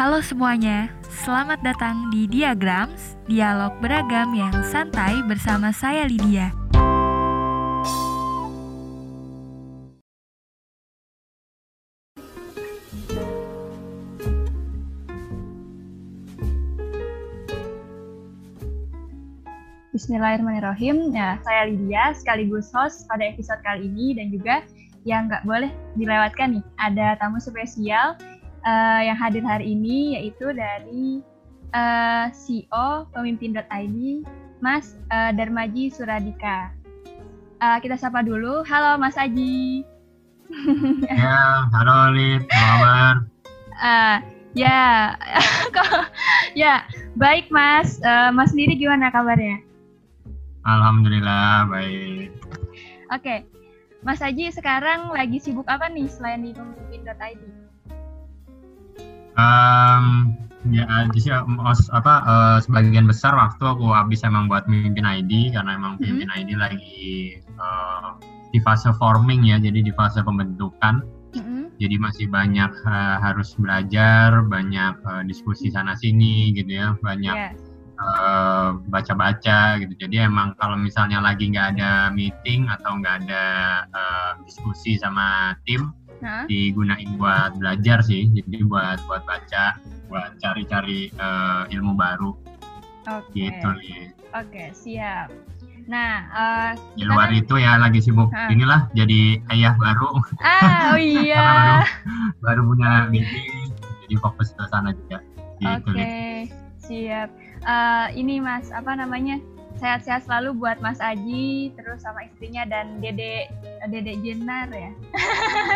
Halo semuanya, selamat datang di Diagrams, dialog beragam yang santai bersama saya Lydia. Bismillahirrahmanirrahim. Ya, saya Lydia, sekaligus host pada episode kali ini dan juga yang nggak boleh dilewatkan nih, ada tamu spesial uh, yang hadir hari ini yaitu dari uh, CEO pemimpin.id Mas uh, Darmaji Suradika. Uh, kita sapa dulu. Halo Mas Aji. ya, halo Lid, apa Uh, ya, ya baik Mas. Uh, mas sendiri gimana kabarnya? Alhamdulillah baik. Oke, okay. Mas Aji sekarang lagi sibuk apa nih selain di pemimpin.id? Um, ya apa uh, sebagian besar waktu aku habis emang buat mimpin ID karena emang mm -hmm. ID lagi uh, di fase forming ya jadi di fase pembentukan mm -hmm. jadi masih banyak uh, harus belajar banyak uh, diskusi sana sini gitu ya banyak yeah. Uh, baca-baca gitu jadi emang kalau misalnya lagi nggak ada meeting atau nggak ada uh, diskusi sama tim huh? digunain buat belajar sih jadi buat buat baca buat cari-cari uh, ilmu baru. Okay. gitu nih oke okay, siap. Nah uh, di luar kan... itu ya lagi sibuk. Huh? inilah jadi ayah baru. Ah oh iya. Baru, baru punya baby jadi fokus ke sana juga. Gitu oke okay, siap. Uh, ini mas apa namanya sehat-sehat selalu buat Mas Aji terus sama istrinya dan Dede Dede Jenar ya.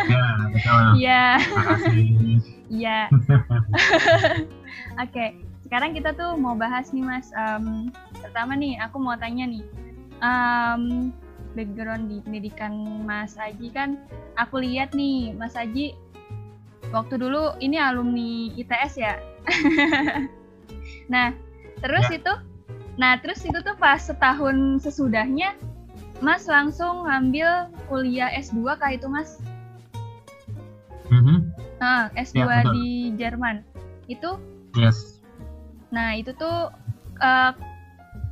Ya. Iya. Iya. Oke, sekarang kita tuh mau bahas nih Mas. Um, pertama nih, aku mau tanya nih. Um, background di pendidikan Mas Aji kan aku lihat nih Mas Aji waktu dulu ini alumni ITS ya. nah, terus ya. itu Nah, terus itu tuh pas setahun sesudahnya, Mas langsung ngambil kuliah S2 kah itu, Mas? Mm-hmm. Nah, S2 ya, di Jerman. Itu? Yes. Nah, itu tuh uh,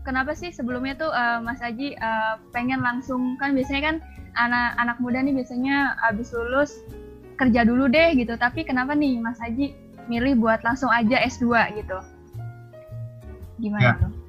kenapa sih sebelumnya tuh uh, Mas Aji uh, pengen langsung kan biasanya kan anak-anak muda nih biasanya habis lulus kerja dulu deh gitu. Tapi kenapa nih Mas Aji milih buat langsung aja S2 gitu? Gimana ya. tuh?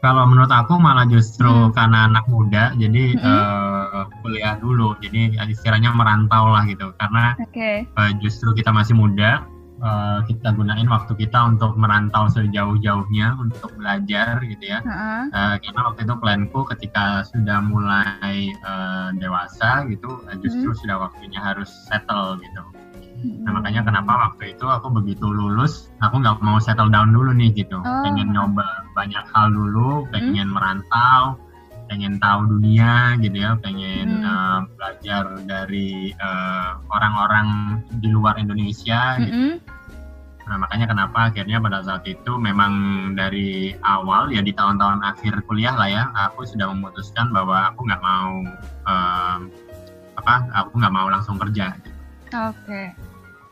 Kalau menurut aku malah justru hmm. karena anak muda, jadi hmm. uh, kuliah dulu, jadi istilahnya merantau lah gitu. Karena okay. uh, eh, justru kita masih muda, uh, kita gunain waktu kita untuk merantau sejauh-jauhnya untuk belajar gitu ya. Uh-huh. Uh, karena waktu itu planku ketika sudah mulai uh, dewasa gitu, justru hmm. sudah waktunya harus settle gitu. Nah makanya kenapa waktu itu aku begitu lulus, aku nggak mau settle down dulu nih gitu. Oh. Pengen nyoba banyak hal dulu, pengen hmm. merantau, pengen tahu dunia gitu ya, pengen hmm. uh, belajar dari eh, orang-orang di luar Indonesia. Gitu. Hmm. Nah makanya kenapa akhirnya pada saat itu memang dari awal ya di tahun-tahun akhir kuliah lah ya, aku sudah memutuskan bahwa aku nggak mau uh, apa, aku nggak mau langsung kerja. Gitu. Oke. Okay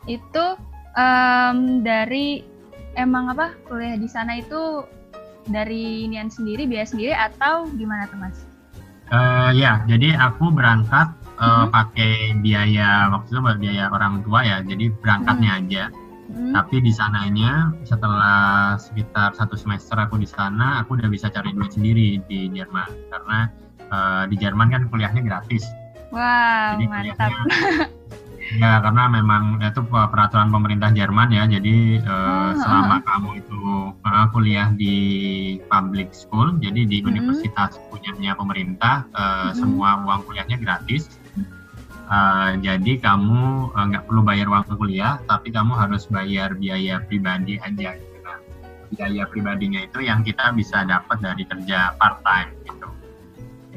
itu um, dari emang apa kuliah di sana itu dari Nian sendiri biaya sendiri atau gimana tuh mas? Uh, ya jadi aku berangkat uh, hmm. pakai biaya waktu itu biaya orang tua ya jadi berangkatnya hmm. aja. Hmm. Tapi di sananya setelah sekitar satu semester aku di sana, aku udah bisa cari duit sendiri di Jerman karena uh, di Jerman kan kuliahnya gratis. Wow, Jadi mantap. Ya karena memang itu peraturan pemerintah Jerman ya. Jadi uh, selama uh. kamu itu uh, kuliah di public school, jadi di uh universitas punyanya pemerintah, uh, uh semua uang kuliahnya gratis. Uh, jadi kamu nggak uh, perlu bayar uang kuliah, tapi kamu harus bayar biaya pribadi aja. Gitu. Biaya pribadinya itu yang kita bisa dapat dari kerja part time gitu.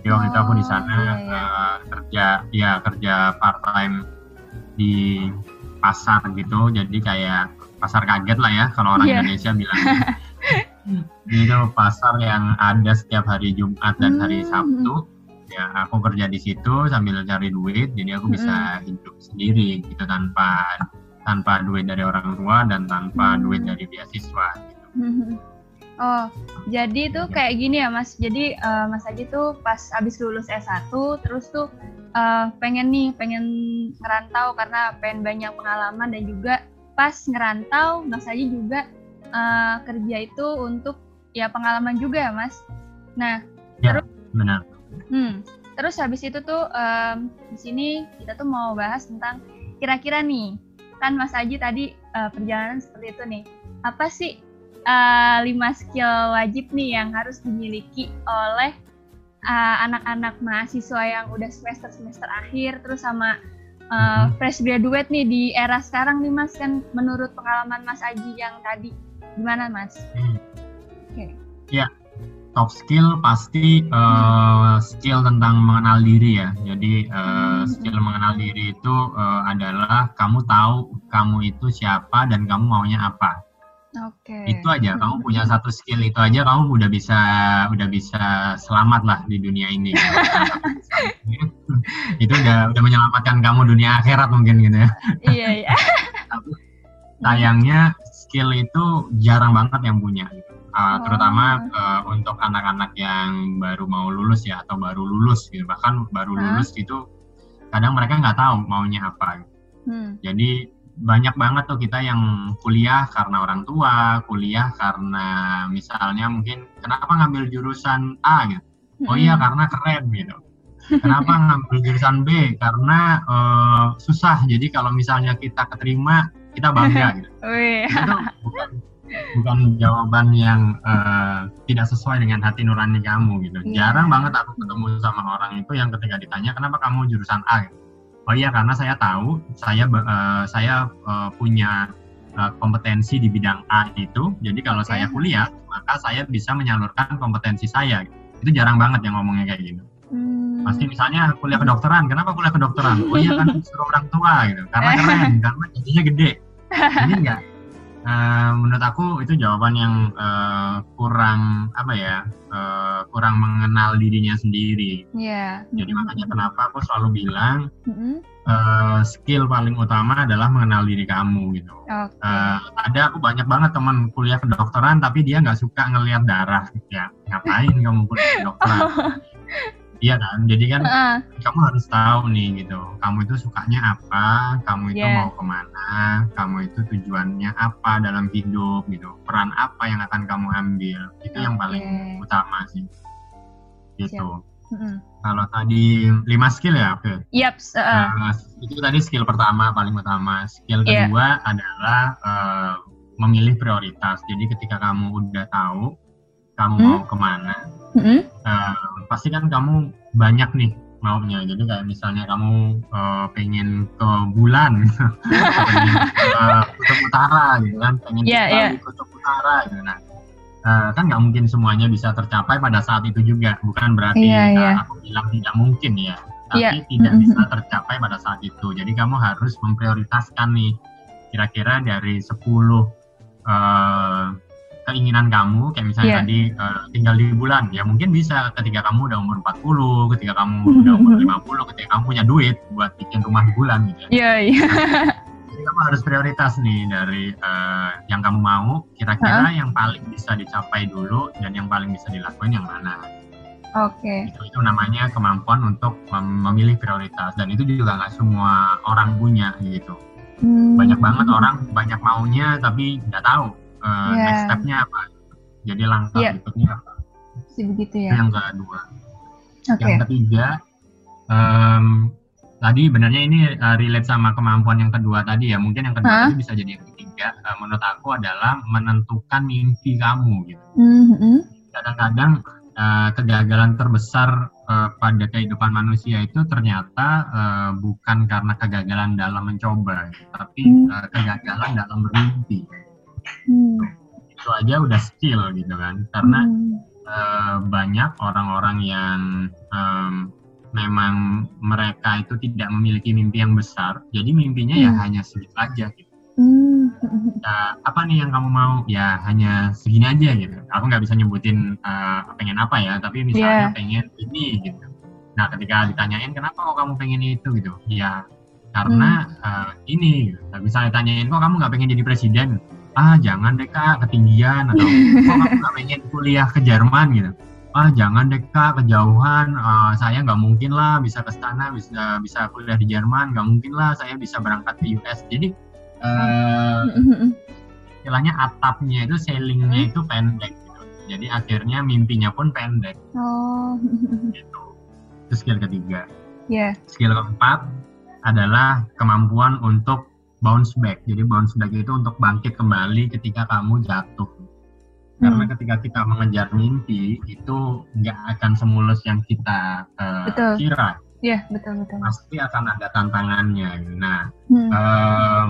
Jadi waktu oh, itu aku di sana iya, iya. Uh, kerja ya kerja part time di pasar gitu jadi kayak pasar kaget lah ya kalau orang yeah. Indonesia bilang itu pasar yang ada setiap hari Jumat dan hari hmm. Sabtu ya aku kerja di situ sambil cari duit jadi aku bisa hmm. hidup sendiri gitu tanpa tanpa duit dari orang tua dan tanpa hmm. duit dari beasiswa gitu. Oh, jadi tuh kayak gini ya Mas. Jadi uh, Mas Aji tuh pas abis lulus S1 terus tuh uh, pengen nih, pengen ngerantau karena pengen banyak pengalaman dan juga pas ngerantau Mas Aji juga uh, kerja itu untuk ya pengalaman juga ya Mas. Nah, ya, terus benar. Hmm, terus habis itu tuh um, di sini kita tuh mau bahas tentang kira-kira nih kan Mas Aji tadi uh, perjalanan seperti itu nih. Apa sih uh, lima skill wajib nih yang harus dimiliki oleh uh, anak-anak mahasiswa yang udah semester semester akhir terus sama uh, fresh graduate nih di era sekarang nih mas kan menurut pengalaman mas Aji yang tadi gimana mas? Hmm. Oke. Okay. Ya top skill pasti uh, skill tentang mengenal diri ya. Jadi uh, skill mengenal diri itu uh, adalah kamu tahu kamu itu siapa dan kamu maunya apa. Oke. Okay. Itu aja. Kamu punya satu skill itu aja, kamu udah bisa udah bisa selamat lah di dunia ini. itu udah udah menyelamatkan kamu dunia akhirat mungkin gitu ya. Iya iya. sayangnya skill itu jarang banget yang punya. Uh, terutama uh, untuk anak-anak yang baru mau lulus ya atau baru lulus gitu bahkan baru lulus gitu kadang mereka nggak tahu maunya apa. Hmm. Jadi banyak banget tuh kita yang kuliah karena orang tua, kuliah karena misalnya mungkin kenapa ngambil jurusan A gitu. Oh iya karena keren gitu. Kenapa ngambil jurusan B? Karena uh, susah. Jadi kalau misalnya kita keterima, kita bangga gitu. Itu bukan, bukan jawaban yang uh, tidak sesuai dengan hati nurani kamu gitu. Yeah. Jarang banget aku ketemu sama orang itu yang ketika ditanya kenapa kamu jurusan A gitu Oh iya karena saya tahu saya uh, saya uh, punya uh, kompetensi di bidang A itu. Jadi kalau okay. saya kuliah maka saya bisa menyalurkan kompetensi saya. Itu jarang banget yang ngomongnya kayak gitu. Hmm. Pasti misalnya kuliah kedokteran, kenapa kuliah kedokteran? Oh iya kan suruh orang tua gitu. Karena keren, karena gajinya gede. Jadi enggak uh, menurut aku itu jawaban yang uh, kurang apa ya uh, kurang mengenal dirinya sendiri. Yeah. Jadi makanya kenapa aku selalu bilang mm -hmm. uh, skill paling utama adalah mengenal diri kamu gitu. Okay. Uh, ada aku banyak banget teman kuliah kedokteran tapi dia nggak suka ngelihat darah ya ngapain kamu kuliah kedokteran? Iya kan, jadi kan uh. kamu harus tahu nih gitu, kamu itu sukanya apa, kamu itu yeah. mau ke mana, kamu itu tujuannya apa dalam hidup gitu, peran apa yang akan kamu ambil, itu okay. yang paling utama sih, gitu. Mm -hmm. Kalau tadi lima skill ya, oke. Okay. Yep. Uh. Nah, itu tadi skill pertama paling utama. Skill yeah. kedua adalah uh, memilih prioritas. Jadi ketika kamu udah tahu kamu hmm? mau ke mana, hmm? uh, pasti kan kamu banyak nih maunya. Jadi kayak misalnya kamu uh, pengen ke bulan, pengen ke kutub utara gitu kan, pengen yeah, ke yeah. kutub utara gitu. Nah, uh, kan nggak mungkin semuanya bisa tercapai pada saat itu juga. Bukan berarti yeah, yeah. Uh, aku bilang tidak mungkin ya, tapi yeah. tidak bisa tercapai pada saat itu. Jadi kamu harus memprioritaskan nih kira-kira dari 10 uh, keinginan kamu kayak misalnya yeah. tadi uh, tinggal di bulan ya mungkin bisa ketika kamu udah umur 40 ketika kamu udah umur 50 ketika kamu punya duit buat bikin rumah di bulan gitu ya iya yeah, iya jadi kamu harus prioritas nih dari uh, yang kamu mau kira-kira huh? yang paling bisa dicapai dulu dan yang paling bisa dilakukan yang mana Oke. Okay. Itu, itu namanya kemampuan untuk mem memilih prioritas dan itu juga nggak semua orang punya gitu. Hmm. Banyak banget orang banyak maunya tapi nggak tahu uh, yeah. next stepnya apa jadi langkah yeah. berikutnya apa begitu ya yang kedua okay. yang ketiga um, tadi benarnya ini uh, relate sama kemampuan yang kedua tadi ya mungkin yang kedua huh? tadi bisa jadi yang ketiga uh, menurut aku adalah menentukan mimpi kamu gitu mm-hmm. kadang-kadang uh, kegagalan terbesar uh, pada kehidupan manusia itu ternyata uh, bukan karena kegagalan dalam mencoba tapi mm. uh, kegagalan dalam bermimpi hmm. itu aja udah skill gitu kan karena hmm. uh, banyak orang-orang yang um, memang mereka itu tidak memiliki mimpi yang besar jadi mimpinya ya hmm. ya hanya sedikit aja gitu Hmm. Ya, apa nih yang kamu mau? Ya hanya segini aja gitu. Aku nggak bisa nyebutin uh, pengen apa ya, tapi misalnya yeah. pengen ini gitu. Nah ketika ditanyain kenapa kok kamu pengen itu gitu, ya karena hmm. uh, ini misalnya tanyain kok kamu nggak pengen jadi presiden ah jangan deh kak ketinggian atau kok nggak pengen kuliah ke Jerman gitu. Ah jangan deh kak kejauhan. Uh, saya nggak mungkin lah bisa ke sana bisa bisa kuliah di Jerman nggak mungkin lah saya bisa berangkat ke US jadi uh, istilahnya atapnya itu ceilingnya itu pendek gitu. Jadi akhirnya mimpinya pun pendek. Oh. Gitu. Itu skill ketiga. Yeah. skill keempat adalah kemampuan untuk bounce back jadi bounce back itu untuk bangkit kembali ketika kamu jatuh karena hmm. ketika kita mengejar mimpi itu nggak akan semulus yang kita uh, betul. kira. Iya betul betul. Pasti akan ada tantangannya. Nah hmm. um,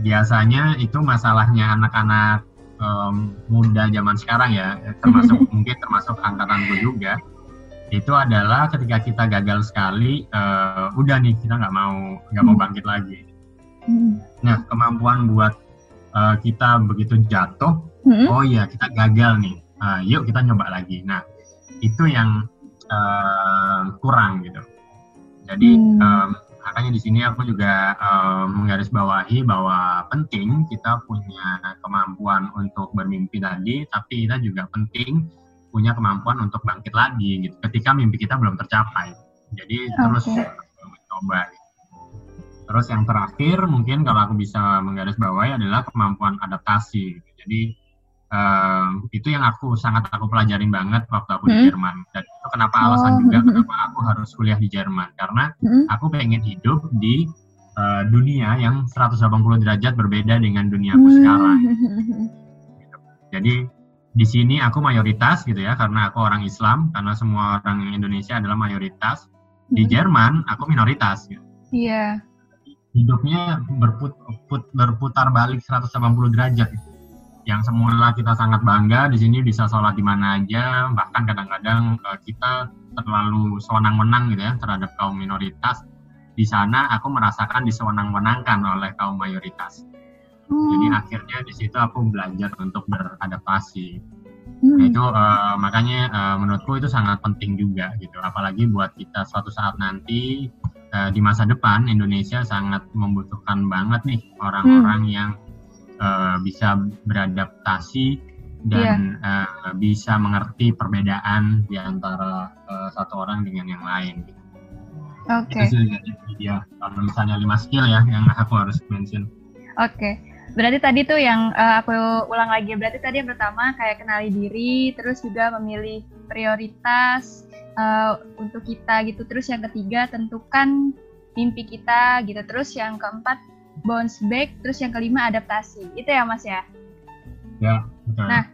biasanya itu masalahnya anak-anak um, muda zaman sekarang ya, termasuk mungkin termasuk angkatanku juga. Itu adalah ketika kita gagal sekali, uh, udah nih kita nggak mau nggak hmm. mau bangkit lagi. Hmm. Nah kemampuan buat uh, kita begitu jatuh hmm. oh iya kita gagal nih uh, yuk kita nyoba lagi nah itu yang uh, kurang gitu jadi hmm. um, makanya di sini aku juga um, menggarisbawahi bahwa penting kita punya kemampuan untuk bermimpi tadi tapi kita juga penting punya kemampuan untuk bangkit lagi gitu ketika mimpi kita belum tercapai jadi okay. terus mencoba gitu. Terus yang terakhir mungkin kalau aku bisa menggarisbawahi adalah kemampuan adaptasi. Jadi um, itu yang aku sangat aku pelajarin banget waktu aku hmm. di Jerman dan itu kenapa oh. alasan juga kenapa aku harus kuliah di Jerman karena hmm. aku pengen hidup di uh, dunia yang 180 derajat berbeda dengan dunia aku hmm. sekarang gitu. jadi di sini aku mayoritas gitu ya karena aku orang Islam karena semua orang Indonesia adalah mayoritas di hmm. Jerman aku minoritas gitu. Iya. Hidupnya berput, put, berputar balik 180 derajat. Yang semula kita sangat bangga di sini bisa sholat di mana aja. Bahkan kadang-kadang uh, kita terlalu sewenang-wenang gitu ya terhadap kaum minoritas. Di sana aku merasakan disewenang-wenangkan oleh kaum mayoritas. Hmm. jadi akhirnya di situ aku belajar untuk beradaptasi. Hmm. Nah, itu uh, makanya uh, menurutku itu sangat penting juga gitu. Apalagi buat kita suatu saat nanti uh, di masa depan Indonesia sangat membutuhkan banget nih orang-orang hmm. yang uh, bisa beradaptasi dan yeah. Iya. uh, bisa mengerti perbedaan di antara uh, satu orang dengan yang lain. Oke. Okay. ya kalau misalnya lima skill ya yang aku harus mention. Oke. Okay. Berarti tadi tuh yang uh, aku ulang lagi. Berarti tadi yang pertama kayak kenali diri, terus juga memilih prioritas uh, untuk kita gitu. Terus yang ketiga tentukan mimpi kita gitu. Terus yang keempat bounce back, terus yang kelima adaptasi. Itu ya Mas ya? Ya, betul. Nah,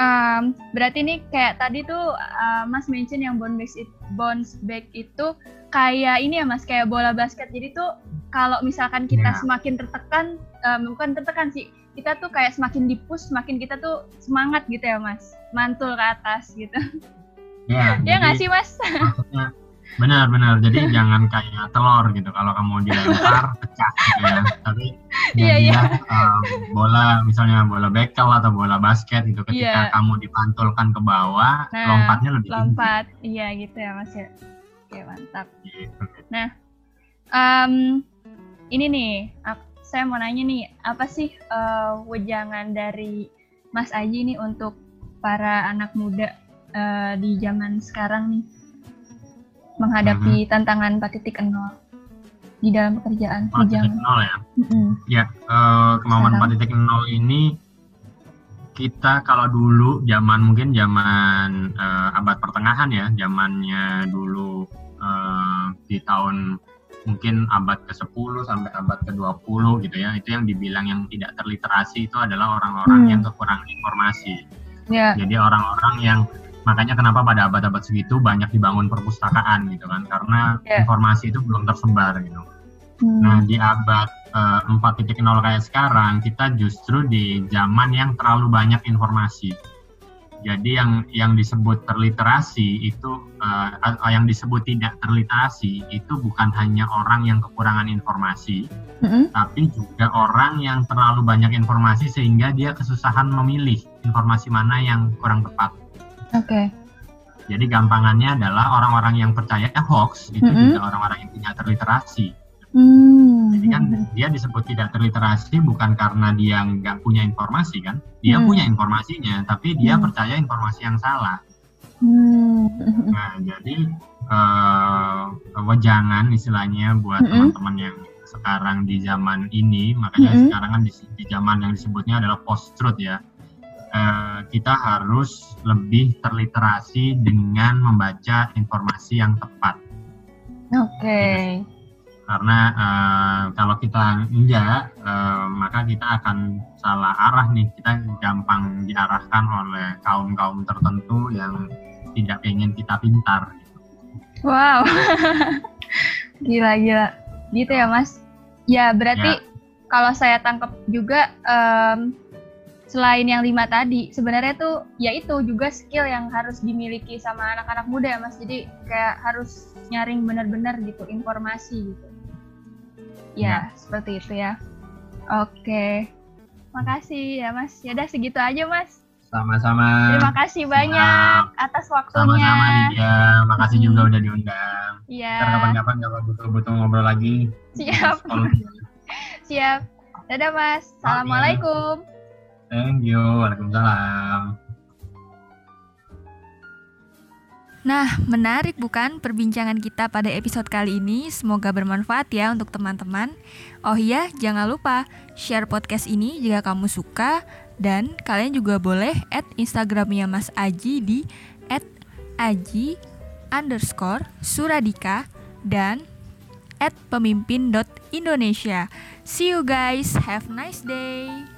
um, berarti ini kayak tadi tuh uh, Mas mention yang bounce back, it, bounce back itu kayak ini ya Mas, kayak bola basket. Jadi tuh kalau misalkan kita ya. semakin tertekan, um, bukan tertekan sih, kita tuh kayak semakin dipus, semakin kita tuh semangat gitu ya Mas, mantul ke atas gitu. Ya, ya nggak sih Mas? Benar benar. Jadi jangan kayak telur gitu. Kalau kamu dilempar pecah gitu ya. Tapi yeah, yeah. Um, bola misalnya bola bekel atau bola basket gitu. Ketika yeah. kamu dipantulkan ke bawah, nah, lompatnya lebih lompat. tinggi. Iya gitu ya Mas ya. Oke mantap. Gitu. Nah, um, ini nih, saya mau nanya nih, apa sih uh, wejangan dari Mas Aji nih untuk para anak muda uh, di zaman sekarang nih? menghadapi mm-hmm. tantangan 4.0 di dalam pekerjaan 4.0 ya. Mm-hmm. Ya, uh, kemauan 4.0 ini kita kalau dulu zaman mungkin zaman uh, abad pertengahan ya, zamannya dulu uh, di tahun mungkin abad ke-10 sampai abad ke-20 gitu ya. Itu yang dibilang yang tidak terliterasi itu adalah orang-orang hmm. yang kekurangan informasi. Yeah. Jadi orang-orang yang makanya kenapa pada abad-abad segitu banyak dibangun perpustakaan gitu kan karena yeah. informasi itu belum tersebar gitu hmm. nah di abad uh, eh, 4.0 kayak sekarang kita justru di zaman yang terlalu banyak informasi jadi yang yang disebut terliterasi itu uh, yang disebut tidak terliterasi itu bukan hanya orang yang kekurangan informasi, mm-hmm. tapi juga orang yang terlalu banyak informasi sehingga dia kesusahan memilih informasi mana yang kurang tepat. Oke. Okay. Jadi gampangannya adalah orang-orang yang percaya hoax itu mm -hmm. juga orang-orang yang tidak terliterasi. Hmm. Jadi kan dia disebut tidak terliterasi bukan karena dia nggak punya informasi kan, dia hmm. punya informasinya, tapi dia hmm. percaya informasi yang salah. Hmm. Nah jadi uh, wejangan istilahnya buat hmm. teman-teman yang sekarang di zaman ini, makanya hmm. sekarang kan di, di zaman yang disebutnya adalah post truth ya. Uh, kita harus lebih terliterasi dengan membaca informasi yang tepat. Oke. Okay. Gitu karena uh, kalau kita enggak uh, maka kita akan salah arah nih. Kita gampang diarahkan oleh kaum kaum tertentu yang tidak ingin kita pintar. Wow. Gila gila. Gitu ya mas? Ya berarti ya. kalau saya tangkap juga um, selain yang lima tadi sebenarnya tuh ya itu juga skill yang harus dimiliki sama anak-anak muda ya mas. Jadi kayak harus nyaring benar-benar gitu informasi gitu Ya, ya, seperti itu ya. Oke. Makasih ya, Mas. Ya udah segitu aja, Mas. Sama-sama. Terima kasih banyak atas waktunya. Sama-sama, Lydia. Makasih hmm. juga udah diundang. Iya. kapan-kapan kalau butuh-butuh ngobrol lagi. Siap. Siap. Dadah, Mas. Assalamualaikum. Thank you. Waalaikumsalam. Nah, menarik bukan perbincangan kita pada episode kali ini? Semoga bermanfaat ya untuk teman-teman. Oh iya, jangan lupa share podcast ini jika kamu suka dan kalian juga boleh add Instagramnya Mas Aji di add aji underscore suradika dan at pemimpin.indonesia. See you guys, have nice day.